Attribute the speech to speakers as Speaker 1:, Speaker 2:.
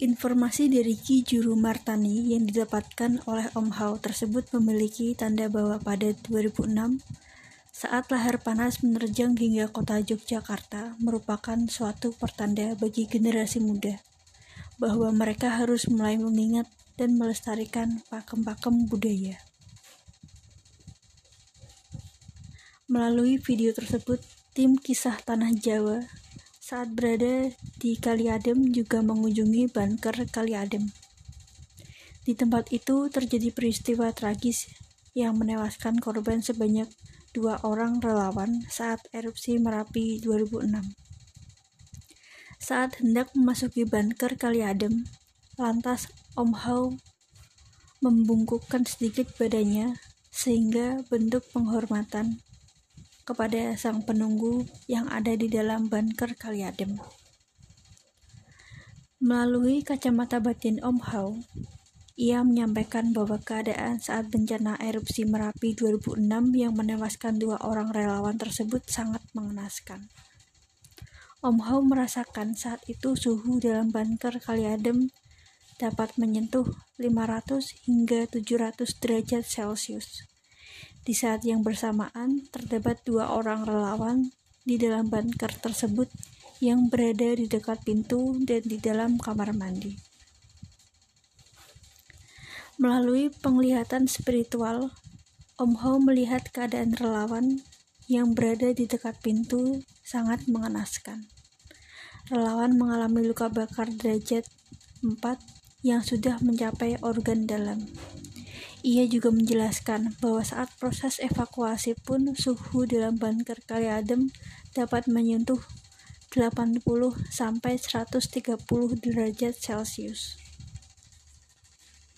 Speaker 1: Informasi dari Ki Juru Martani yang didapatkan oleh Om Hao tersebut memiliki tanda bahwa pada 2006, saat lahar panas menerjang hingga kota Yogyakarta merupakan suatu pertanda bagi generasi muda bahwa mereka harus mulai mengingat dan melestarikan pakem-pakem budaya. Melalui video tersebut, tim kisah Tanah Jawa saat berada di Kali Adem juga mengunjungi bunker Kali Adem. Di tempat itu terjadi peristiwa tragis yang menewaskan korban sebanyak dua orang relawan saat erupsi Merapi 2006. Saat hendak memasuki bunker Kali Adem, lantas Om Hao membungkukkan sedikit badannya sehingga bentuk penghormatan kepada sang penunggu yang ada di dalam bunker Kaliadem. Melalui kacamata batin Om Hao, ia menyampaikan bahwa keadaan saat bencana erupsi Merapi 2006 yang menewaskan dua orang relawan tersebut sangat mengenaskan. Om Hao merasakan saat itu suhu dalam bunker Kaliadem dapat menyentuh 500 hingga 700 derajat Celcius. Di saat yang bersamaan, terdapat dua orang relawan di dalam bunker tersebut yang berada di dekat pintu dan di dalam kamar mandi. Melalui penglihatan spiritual, Om Ho melihat keadaan relawan yang berada di dekat pintu sangat mengenaskan. Relawan mengalami luka bakar derajat 4 yang sudah mencapai organ dalam. Ia juga menjelaskan bahwa saat proses evakuasi pun suhu dalam bunker kali adem dapat menyentuh 80 sampai 130 derajat Celcius.